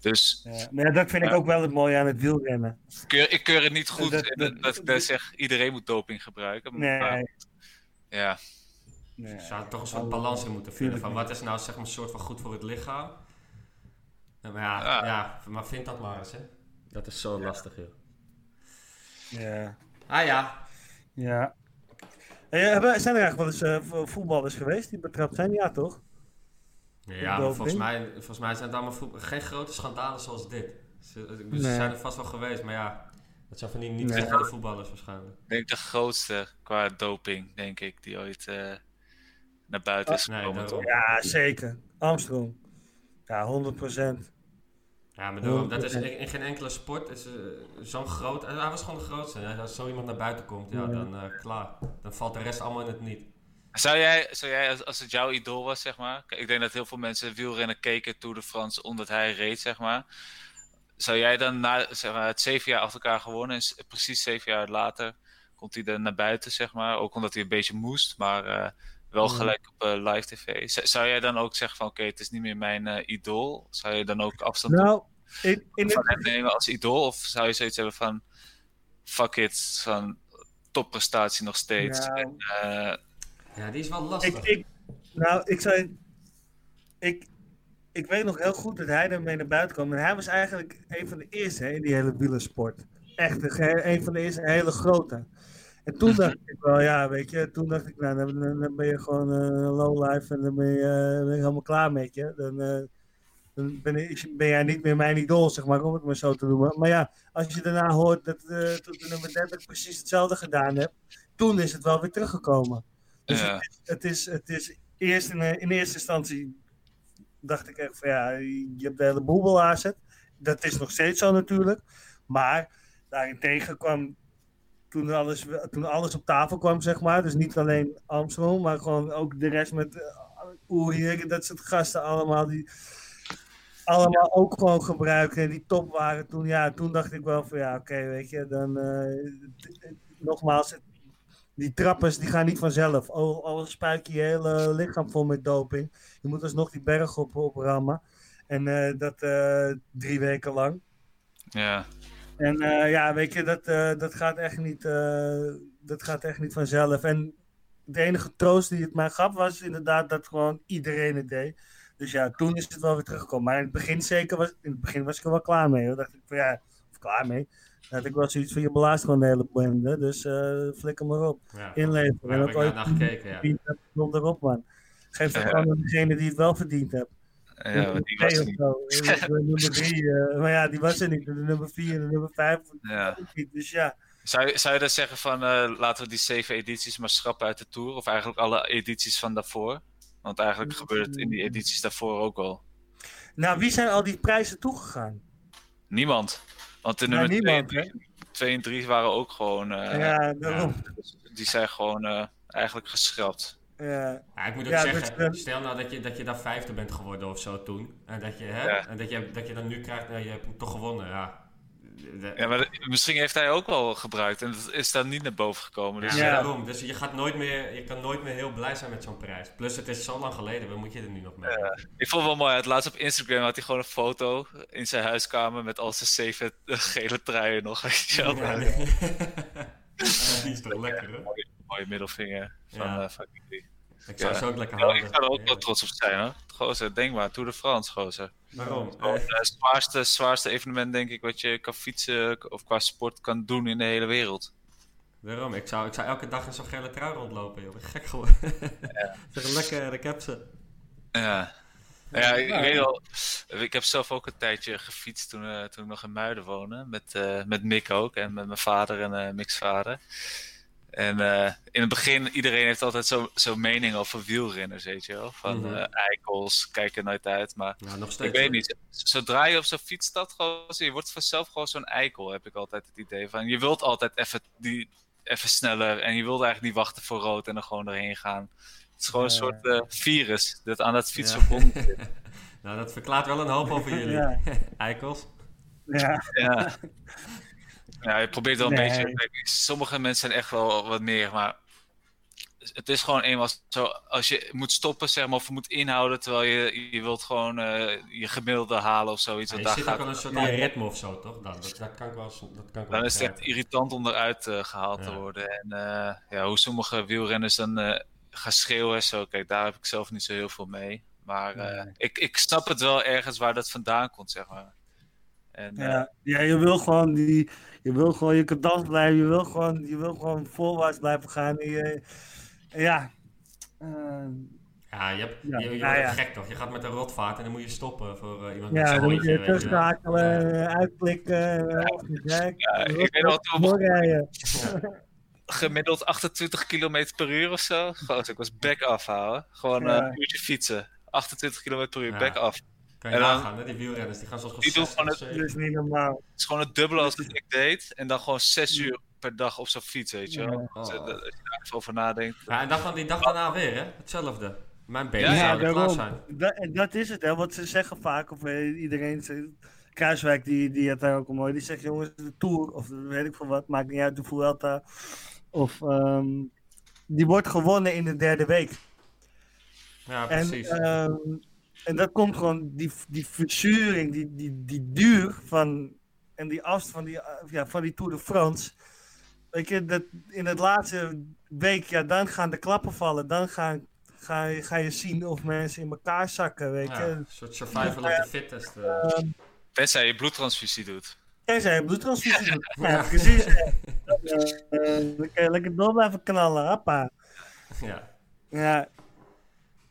dus Ja, maar dat vind ik ook wel het mooie aan het wielrennen. ik keur, ik keur het niet goed Dat- dat, dat- dat, ik daar zeg iedereen moet doping gebruiken. Nee, Maar, ja, nee. Er zou toch een soort balans in moeten vinden. Van wat is nou zeg maar een soort van goed voor het lichaam? Ja, maar ja, Ja. ja. maar vind dat maar eens, hè. Dat is zo lastig, joh. Ja. Ah ja. ja. Hey, hebben- zijn er eigenlijk wel eens eh, vo- voetballers geweest die betrapt zijn? Ja, toch? Ja, volgens mij, volgens mij zijn het allemaal voetbal- geen grote schandalen zoals dit. Ze, dus Nee. ze zijn er vast wel geweest, maar ja, dat zijn van die niet Nee. voetballers waarschijnlijk. ik denk de grootste qua doping, denk ik, die ooit eh, naar buiten is gekomen. Ja, zeker. Armstrong. Ja, 100 procent. Ja, maar daarom, dat is in, in geen enkele sport is, eh, zo'n groot... Hij was gewoon de grootste. Ja, Als zo iemand naar buiten komt, ja, Ja. dan eh, klaar. Dan valt de rest allemaal in het niet. Zou jij, zou jij als, als het jouw idool was, zeg maar. Ik denk dat heel veel mensen wielrennen keken Tour de France omdat hij reed, zeg maar. Zou jij dan na zeg maar, het zeven jaar achter elkaar gewonnen en precies zeven jaar later komt hij dan naar buiten, zeg maar. Ook omdat hij een beetje moest, maar eh, wel Ja. gelijk op eh, live tv. Z- zou jij dan ook zeggen van oké, het is niet meer mijn eh, idool? Zou je dan ook afstand doen Nou, in, in van hem nemen als idool? Of zou je zoiets hebben van fuck it, van topprestatie nog steeds? En, eh, Ja, die is wel lastig. ik, ik, nou, ik zou. Ik, ik weet nog heel goed dat hij ermee naar buiten kwam. En hij was eigenlijk een van de eerste hè, in die hele wielersport. Echt een, van de eerste, een hele grote. En toen dacht ik wel, ja, weet je, toen dacht ik, nou, dan, ben je gewoon een low life en dan ben je, eh, ben je helemaal klaar met je. Dan, eh, dan ben, ik, ben jij niet meer mijn idool, zeg maar, om het maar zo te noemen. Maar ja, als je daarna hoort dat tot de nummer 30 precies hetzelfde gedaan hebt, toen is het wel weer teruggekomen. Dus het, is, het, is, het is eerst in, in eerste instantie dacht ik echt van ja, je hebt de hele boel. Dat is nog steeds zo natuurlijk. Maar daarentegen kwam toen alles, toen alles op tafel kwam, zeg maar. Dus niet alleen Armstrong, maar gewoon ook de rest met uh, dat soort gasten allemaal die allemaal ook gewoon gebruiken en die top waren toen. Ja, toen dacht ik wel van ja, oké, weet je, dan eh, t- nogmaals, die trappers die gaan niet vanzelf. Al, al spuik je je hele lichaam vol met doping. Je moet alsnog die berg op, oprammen. En eh, dat eh, drie weken lang. ja. En eh, ja, weet je, dat, dat, gaat echt niet, dat gaat echt niet vanzelf. En de enige troost die het mij gaf was inderdaad dat gewoon iedereen het deed. Dus ja, toen is het wel weer teruggekomen. Maar in het begin zeker was, in het begin was ik er wel klaar mee. Hoor. dacht ik van ja, of klaar mee. Had ik wel zoiets van je belaast gewoon de hele bende. Dus eh flikker maar op. Ja, Inleveren. En heb ook ooit naar gekeken, ja. kom erop man. Geef het Ja. gewoon aan degene die het wel verdiend hebt. Ja, die was er Twee niet. of zo. Eh, de nummer drie. eh, maar ja, die was er niet. De nummer vier en de nummer vijf. Ja. Dus ja. Zou, je- zou je dan zeggen van eh, laten we die zeven edities maar schrappen uit de Tour? Of eigenlijk alle edities van daarvoor? Want eigenlijk gebeurt het in die edities daarvoor ook al. Nou, wie zijn al die prijzen toegegaan? Niemand. Want de nummer 2 niemand, en, 2 en 3 waren ook gewoon... eh, ja, daarom. Die zijn gewoon eh, eigenlijk geschrapt. Ja. Ja, ik moet ook Ja, zeggen, dus, eh, stel nou dat je, dat je daar vijfde bent geworden of zo toen. En dat je, hè, Ja. en dat je, dat je dan nu krijgt, nou, je hebt hem toch gewonnen. Ja, De- Ja, maar de- misschien heeft hij ook wel gebruikt en dat is dan niet naar boven gekomen. Dus ja, Ja. daarom. Dus je, gaat nooit meer, je kan nooit meer heel blij zijn met zo'n prijs. Plus het is zo lang geleden, waar moet je er nu nog mee? Ik vond het wel mooi. Het laatst op Instagram had hij gewoon een foto in zijn huiskamer met al zijn zeven gele truien nog. Weet je wel. Ja, nee. die is toch lekker, hè? Mooie middelvinger van Ja. eh die. Ik zou Ja. ze ook lekker Ja, houden. ik zou er ook wel trots op zijn hoor. Gozer, denk maar, Tour de France, gozer. Waarom? Gewoon Eh, Het zwaarste, zwaarste evenement denk ik wat je kan fietsen of qua sport kan doen in de hele wereld. Daarom, ik zou, ik zou elke dag in zo'n gele trui rondlopen, joh. Gek geworden. Zeg lekker, ik heb ze. Ja. Ja, ik, ik weet wel. Ik heb zelf ook een tijdje gefietst toen, eh, toen ik nog in Muiden woonde. Met, eh, met Mick ook en met mijn vader en eh Mick's vader. En eh, in het begin, iedereen heeft altijd zo'n zo mening over wielrenners, weet je wel. Van Mhm. eh, eikels, kijken er nooit uit. Maar Nou, nog steeds. ik weet hoor. niet, zodra je op zo'n fiets staat, gewoon, je wordt vanzelf gewoon zo'n eikel, heb ik altijd het idee van. Je wilt altijd even, die, even sneller en je wilt eigenlijk niet wachten voor rood en er gewoon doorheen gaan. Het is gewoon een soort eh, virus dat aan dat fiets Ja. verbonden zit. nou, dat verklaart wel een hoop over jullie. Ja. Eikels. Ja. Ja. Ja, je probeert wel een Nee. beetje. Sommige mensen zijn echt wel wat meer, maar het is gewoon eenmaal zo. Als je moet stoppen, zeg maar, of je moet inhouden terwijl je, je wilt gewoon eh, je gemiddelde halen of zoiets. Ja, je daar zit ook gaat, al een soort in je ritme of zo, toch? Dan, dat, dat kan ik wel, dat kan ik wel dan is het echt irritant om eruit eh, gehaald te Ja. worden. En eh, ja, hoe sommige wielrenners dan eh, gaan schreeuwen en zo, kijk, daar heb ik zelf niet zo heel veel mee. Maar eh, Nee. ik, ik snap het wel ergens waar dat vandaan komt, zeg maar. En, Ja. ja, je wil gewoon die, je wil gewoon je cadans blijven, je wil gewoon, je wil gewoon voorwaarts blijven gaan. En je, ja. Eh, Ja, je, hebt, Ja, je, je ja, ja. gek toch? Je gaat met een rotvaart en dan moet je stoppen voor eh, iemand ja, met zijn dan moet hondje. wel. terugschakelen, eh, uitklikken, eh. Ja, Je ik weet nog we- gemiddeld 28 km per uur of zo. Goh, ik was back af houden. Gewoon eh, Ja. een uurtje fietsen. 28 km per uur, Ja. back af. Kan Kan je En dan- nagaan, hè? Die wielrenners, die gaan soms Die doen gewoon het- Dat is niet normaal. Het is gewoon het dubbele als ik deed. En dan gewoon zes uur per dag op zo'n fiets, weet je wel. Ja. Dus, eh, dat- als je daar even over nadenkt. Ja, en dan van die dag daarna weer, hè? Hetzelfde. Mijn benen Ja, ja, zouden klaar daarom. zijn. Dat, en dat is het, hè, wat ze zeggen vaak, of eh, iedereen, Kruiswijk die, die had daar ook al mooi, die zegt jongens, de Tour, of weet ik veel wat, maakt niet uit, de Vuelta, of ehm, die wordt gewonnen in de derde week. Ja, En, precies. En dat komt gewoon, die, die verzuring, die, die, die duur van, en die afstand van die, eh, ja, van die Tour de France. Weet je, dat in het laatste week, ja, dan gaan de klappen vallen. Dan gaan, ga, je, ga je zien of mensen in elkaar zakken, weet ja, je. een soort survival of the fittest. eh. Tenzij je bloedtransfusie doet. Tenzij je bloedtransfusie doet. Ja, precies. Eh, dan kan je lekker door blijven knallen, hoppa. ja. Ja,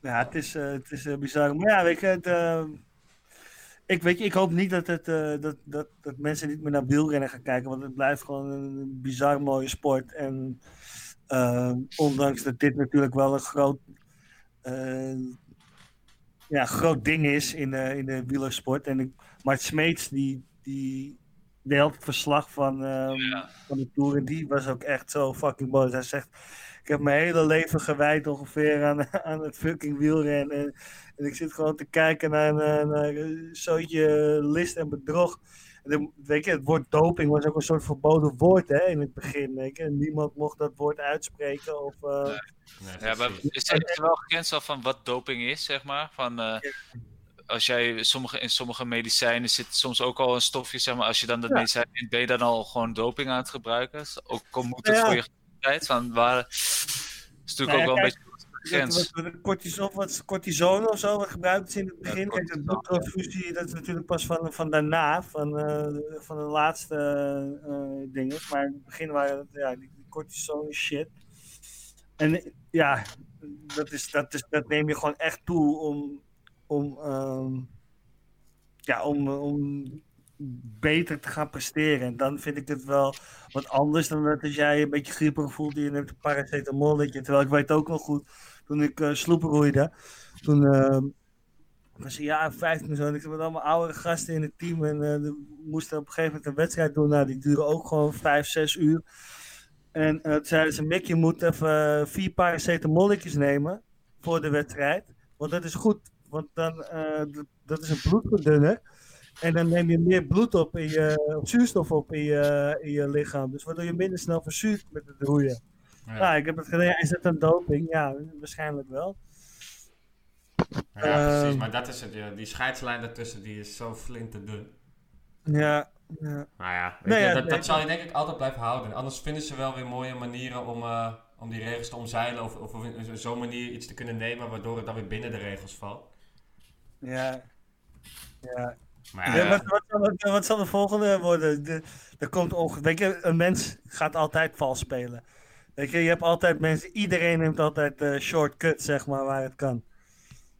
ja het is, eh, het is eh, bizar. Maar ja, weet je, het, eh, ik, weet je, ik hoop niet dat, het, eh, dat, dat, dat mensen niet meer naar wielrennen gaan kijken, want het blijft gewoon een bizar mooie sport. En eh, ondanks dat dit natuurlijk wel een groot, ja, groot ding is in de, in de wielersport. En ik, Mart Smeets, die, die deed altijd verslag van, ehm, Ja. van de Tour. En die was ook echt zo fucking boos. Hij zegt, ik heb mijn hele leven gewijd ongeveer aan, aan het fucking wielrennen. En, en ik zit gewoon te kijken naar, naar, naar een zootje list en bedrog. En dan, weet je, het woord doping was ook een soort verboden woord hè, in het begin. Weet je. En niemand mocht dat woord uitspreken. Of, eh, Nee, Ja, maar is er, is wel al van wat doping is, zeg maar? Van, eh, als jij sommige, in sommige medicijnen zit soms ook al een stofje, zeg maar. Als je dan dat Ja. medicijn neemt, ben je dan al gewoon doping aan het gebruiken? Ook al moet het Ja. voor je gezondheid. Van waar, is natuurlijk Nou ja, ook wel kijk, een beetje de grens. wat- wat- cortison, wat is cortisone of zo, wat gebruikt is in het begin. Kijk, de bloedtransfusie, dat is natuurlijk pas van, van daarna, van, eh, van de laatste eh, dingen. Maar in het begin waren het, ja, die, die cortisone shit. En ja, dat, is, dat, is, dat neem je gewoon echt toe om, om, ehm, ja, om, om beter te gaan presteren. En dan vind ik het wel wat anders dan dat als jij een beetje grieperig voelt en je neemt een paracetamolletje. Terwijl ik weet ook nog goed, toen ik uh, sloepen roeide, toen uh, was ik ja 15 en zo. En ik zat met allemaal oudere gasten in het team en uh, we moesten op een gegeven moment een wedstrijd doen. Nou, die duurde ook gewoon 5, 6 uur. En uh, toen zeiden ze, Mick, je moet even vier paracetamolletjes nemen voor de wedstrijd. Want dat is goed, want dan, dat is een bloedverdunner. En dan neem je meer bloed op, in je, of zuurstof op in je, in je lichaam. Dus waardoor je minder snel verzuurt met het roeien. Ja, ja ik heb het gedaan. Is dat een doping? Ja, waarschijnlijk wel. Ja, precies. Maar dat is het. Ja. Die scheidslijn daartussen die is zo flinterdun. Ja. ja. Nou ja, Nee, je, ja, dat, nee, dat zal je denk ik altijd blijven houden. Anders vinden ze wel weer mooie manieren om, uh, om die regels te omzeilen. Of, of op zo'n manier iets te kunnen nemen waardoor het dan weer binnen de regels valt. Ja. Ja. Maar, ja, wat, wat, wat, wat, zal de volgende worden? De, er komt onge- Weet je, een mens gaat altijd vals spelen. Weet je, je hebt altijd mensen, iedereen neemt altijd uh, shortcut, zeg maar, waar het kan.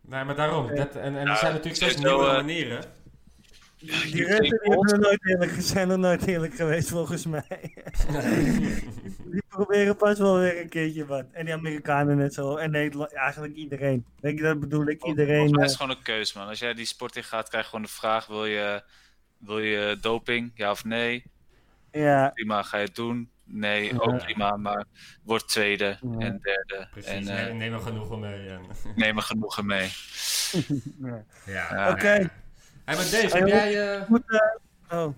Nee, maar daarom. Dat, en, en er zijn natuurlijk steeds nieuwe uh, manieren. Die, Russen die hebben er nooit eerlijk, zijn er nooit eerlijk geweest, volgens mij. die proberen pas wel weer een keertje wat. En die Amerikanen net zo. En Nederland, eigenlijk iedereen. Weet je, dat bedoel ik, iedereen. Het is gewoon een keus, man. Als jij die sport in gaat, krijg je gewoon de vraag: wil je, wil je doping, ja of nee? Ja. Prima, ga je het doen? Nee, ja. ook prima, maar word tweede ja. en derde. Precies, en, uh, neem er genoegen mee. En... neem er genoegen mee. ja. ja. Oké. Okay. Hey, maar Dave, heb jij... Uh... Moet, uh... oh.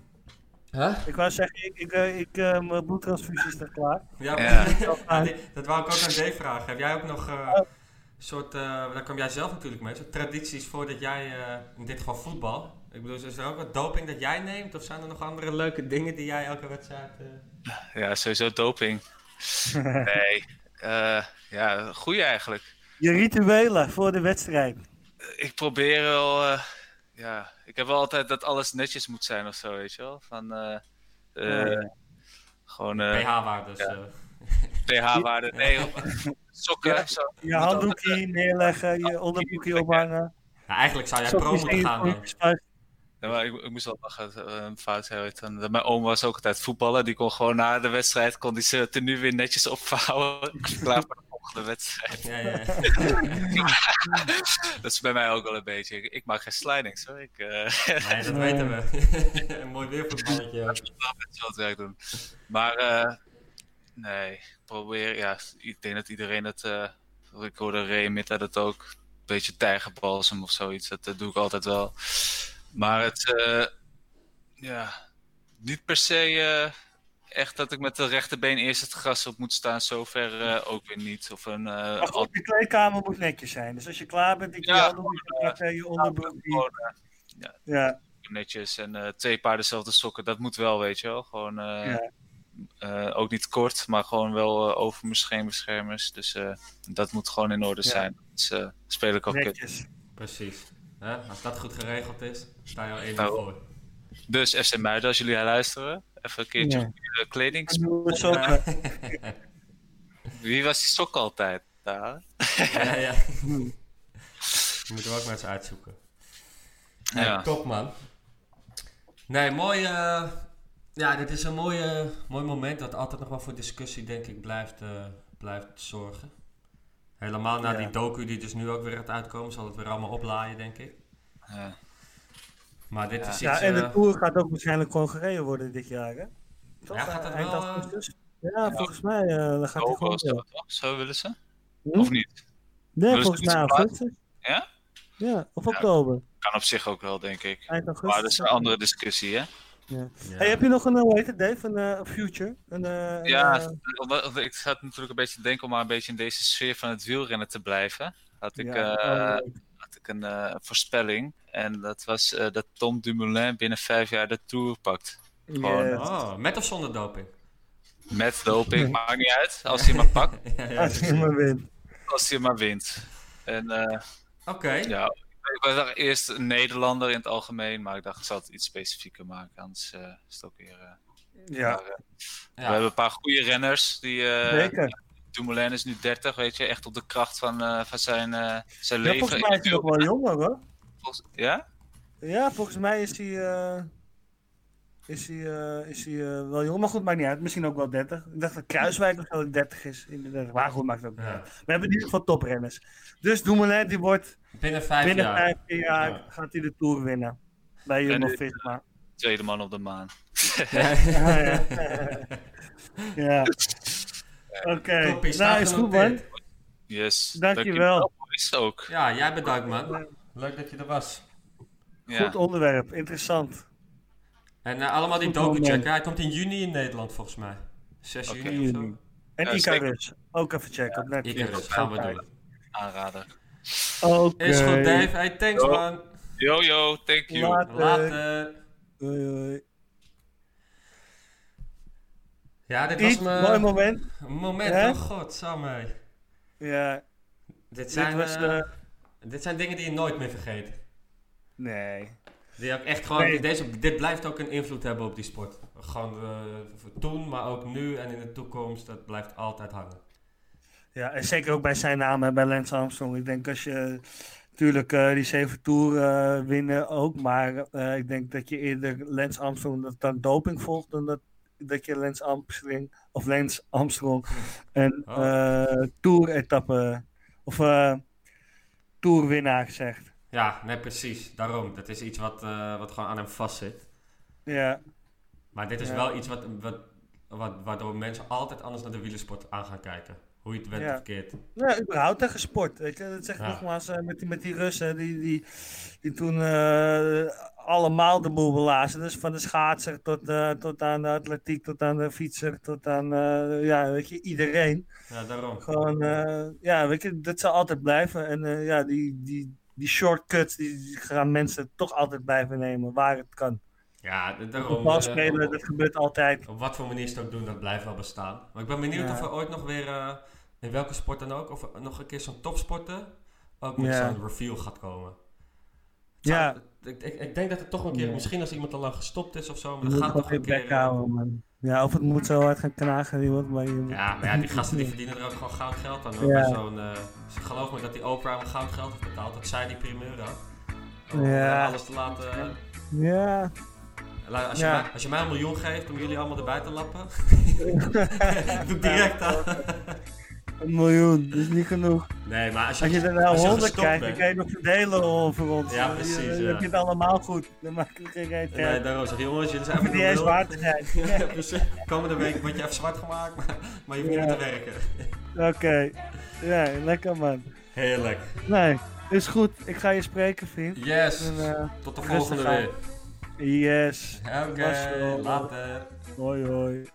Huh? Ik wou zeggen, ik, ik, uh, ik uh, mijn bloedtransfusie is er klaar. Ja, ja. ja dat wou ik ook aan Dave vragen. Heb jij ook nog uh, oh. soort, daar kwam jij zelf natuurlijk mee, soort tradities voordat jij, in dit geval voetbal, ik bedoel, is er ook wat doping dat jij neemt? Of zijn er nog andere leuke dingen die jij elke wedstrijd... Ja, sowieso doping. nee, ja, goeie eigenlijk. Je rituelen voor de wedstrijd. Ik probeer wel ja, ik heb wel altijd dat alles netjes moet zijn of zo, weet je wel. Van, uh, uh, oh, ja. gewoon... Uh, pH-waardes. Ja. pH-waarde, nee. sokken, ja, zo. Je handdoekje neerleggen, je onderbroekje ophangen. Ja, eigenlijk zou jij pro moeten gaan dan. Ja, maar ik, ik moest wel lachen, een fout hebben. Mijn oom was ook altijd voetballer, die kon gewoon na de wedstrijd, kon die zijn tenue weer netjes opvouwen. Klaar voor de de wedstrijd. Ja, ja. dat is bij mij ook wel een beetje. Ik, ik maak geen slidings hoor. Ik, uh... Nee, dat weten we. een mooi weervoetballetje. Dat is wel best wel het werk doen. Maar uh, nee, probeer. Ja, ik denk dat iedereen het. Uh, ik hoorde dat ook. Een beetje tijgerbalsem of zoiets. Dat, dat doe ik altijd wel. Maar het. ja, niet per se echt dat ik met de rechterbeen eerst het gras op moet staan, zover uh, ook weer niet. Of een, uh, maar goed, de kleedkamer moet netjes zijn. Dus als je klaar bent, ik ja, je, je onderbroek. Ja, ja. Netjes en uh, twee paar dezelfde sokken, dat moet wel, weet je wel. Gewoon, ja. ook niet kort, maar gewoon wel over mijn scheenbeschermers. Dus dat moet gewoon in orde zijn. Dus speel ik ook netjes. Precies. Als dat goed geregeld is, sta je al één nou, voor. Dus FC Muiden, als jullie luisteren, even een keertje ja. op kleding. Wie was die sok altijd? Daar? ja, ja. Moeten we ook maar eens uitzoeken. Nee, ja. Top man. Nee, mooi. Uh, ja, dit is een mooie, mooi moment dat altijd nog wel voor discussie, denk ik, blijft, uh, blijft zorgen. Helemaal na ja. die docu die dus nu ook weer gaat uitkomen, zal het weer allemaal oplaaien, denk ik. Ja. Maar dit ja. is iets... Ja, en de Tour gaat ook waarschijnlijk gewoon gereden worden dit jaar, hè? Ja, gaat dat wel... Augustus? Ja, volgens mij uh, dan gaat hij gewoon... Zo, zo willen ze? Hm? Of niet? Nee, willen volgens mij augustus. Ja? Ja, of oktober. Kan op zich ook wel, denk ik. Maar dat is een andere discussie, hè? Ja. Ja. Hey, heb je nog een, hoe heet het, Dave, een uh, future? Een, uh, ja, uh, ik zat natuurlijk een beetje denken om maar een beetje in deze sfeer van het wielrennen te blijven. Had ik, ja, oh, ik een voorspelling. En dat was dat Tom Dumoulin binnen vijf jaar de Tour pakt. Gewoon, oh, met of zonder doping? Met doping, maakt niet uit. Als hij maar pakt. ja, als hij maar wint. Als hij maar wint. En, Oké. Okay. Ja, ik was eerst een Nederlander in het algemeen, maar ik dacht ik zal het iets specifieker maken, anders uh, is het ook weer... Uh, ja. Maar, uh, ja. We hebben een paar goede renners. Die, Zeker. Dumoulin is nu 30, weet je, echt op de kracht van, van zijn, zijn ja, leven. Volgens mij is hij nog wel jonger hoor. Volgens, ja? Ja, volgens mij is hij is hij, uh, is hij uh, wel jong. Maar goed, maakt niet uit. Misschien ook wel 30. Ik dacht dat Kruiswijk of zo 30 is. In Maar goed, maakt het ook niet ja. We hebben in ieder geval toprenners. Dus Dumoulin, die wordt binnen vijf binnen jaar, vijf jaar ja. gaat hij de Tour winnen. Bij Jumbo-Visma. Tweede man op de maan. ja, ja. ja. Oké, okay. nou is goed man. Yes. Dankjewel. Is ook. Ja, jij bedankt man. Leuk dat je er was. Goed onderwerp, interessant. En uh, allemaal die docu checken. Hij komt in juni in Nederland volgens mij. 6 okay. juni of zo. En ja, Icarus. Ook even checken op Netflix. Icarus gaan we doen. Aanrader. Okay. Is goed Dave. Hey, thanks yo. man. Yo yo, thank you. Later. Later. Hoi. Ja, dit was mijn... mooi moment. Een moment, oh god, samen. Ja. Dit zijn, dit, was, uh, dit zijn dingen die je nooit meer vergeet. Nee. Die echt gewoon, nee. deze, dit blijft ook een invloed hebben op die sport. Gewoon uh, toen, maar ook nu en in de toekomst, dat blijft altijd hangen. Ja, en zeker ook bij zijn naam, hè, bij Lance Armstrong. Ik denk als je natuurlijk uh, die zeven Tour uh, winnen ook, maar ik denk dat je eerder Lance Armstrong dat dan doping volgt dan dat, dat je Lance Armstrong of Lance Armstrong een oh. Tour-etappe of Tourwinnaar zegt. Ja, nee, precies. Daarom. Dat is iets wat, uh, wat gewoon aan hem vastzit. Ja. Maar dit is ja. wel iets wat, wat, wat, waardoor mensen altijd anders naar de wielersport aan gaan kijken. Hoe je het bent ja. of verkeerd. Ja, überhaupt tegen sport. Weet je? Dat zeg ik ja. nogmaals uh, met, die, met die Russen die, die, die toen uh, allemaal de boel belazen. Dus van de schaatser tot, uh, tot aan de atletiek, tot aan de fietser, tot aan ja, weet je, iedereen. Ja, daarom. Gewoon, ja, weet je, dat zal altijd blijven. En ja, die, die, die shortcuts, die gaan mensen toch altijd blijven nemen, waar het kan. Ja, daarom. Balspelen, uh, dat gebeurt altijd. Op wat voor manier ze het ook doen, dat blijft wel bestaan. Maar ik ben benieuwd ja. of er ooit nog weer, uh, in welke sport dan ook, of nog een keer zo'n topsporter ook met ja. zo'n reveal gaat komen. Zou, ja. Ik, ik, ik, denk dat het toch een keer, misschien als iemand al lang gestopt is of zo, maar dan gaat toch een keer... Houden, man. Ja, of het moet zo hard gaan knagen, bij je. Ja, maar ja, die gasten die verdienen er ook gewoon goud geld aan. Hoor. Ja. Zo'n, uh, dus geloof me dat die Oprah hem goud geld heeft betaald, dat zij die primeur had. Om ja. alles te laten... Ja. Als je, ja. mij, als je mij een miljoen geeft om jullie allemaal erbij te lappen, doe ik direct aan. Een miljoen, dat is niet genoeg. Nee, maar als je, Als je er 100 gestopt krijgt, dan kan je nog verdelen over ons. Ja, Dan- precies, Dan ja. heb je het allemaal goed. Dan maak ik geen reet Nee, daarom zeg jongens, jullie zijn even niet eens nul. waar te zijn. Ja, precies. Komende week word je even zwart gemaakt, maar, maar je hoeft niet meer te werken. Oké. Ja, lekker man. Heerlijk. Nee, is goed. Ik ga je spreken, vriend. Yes. En, eh, Tot de volgende aan. weer. Yes. Oké, wel. later. Hoi hoi.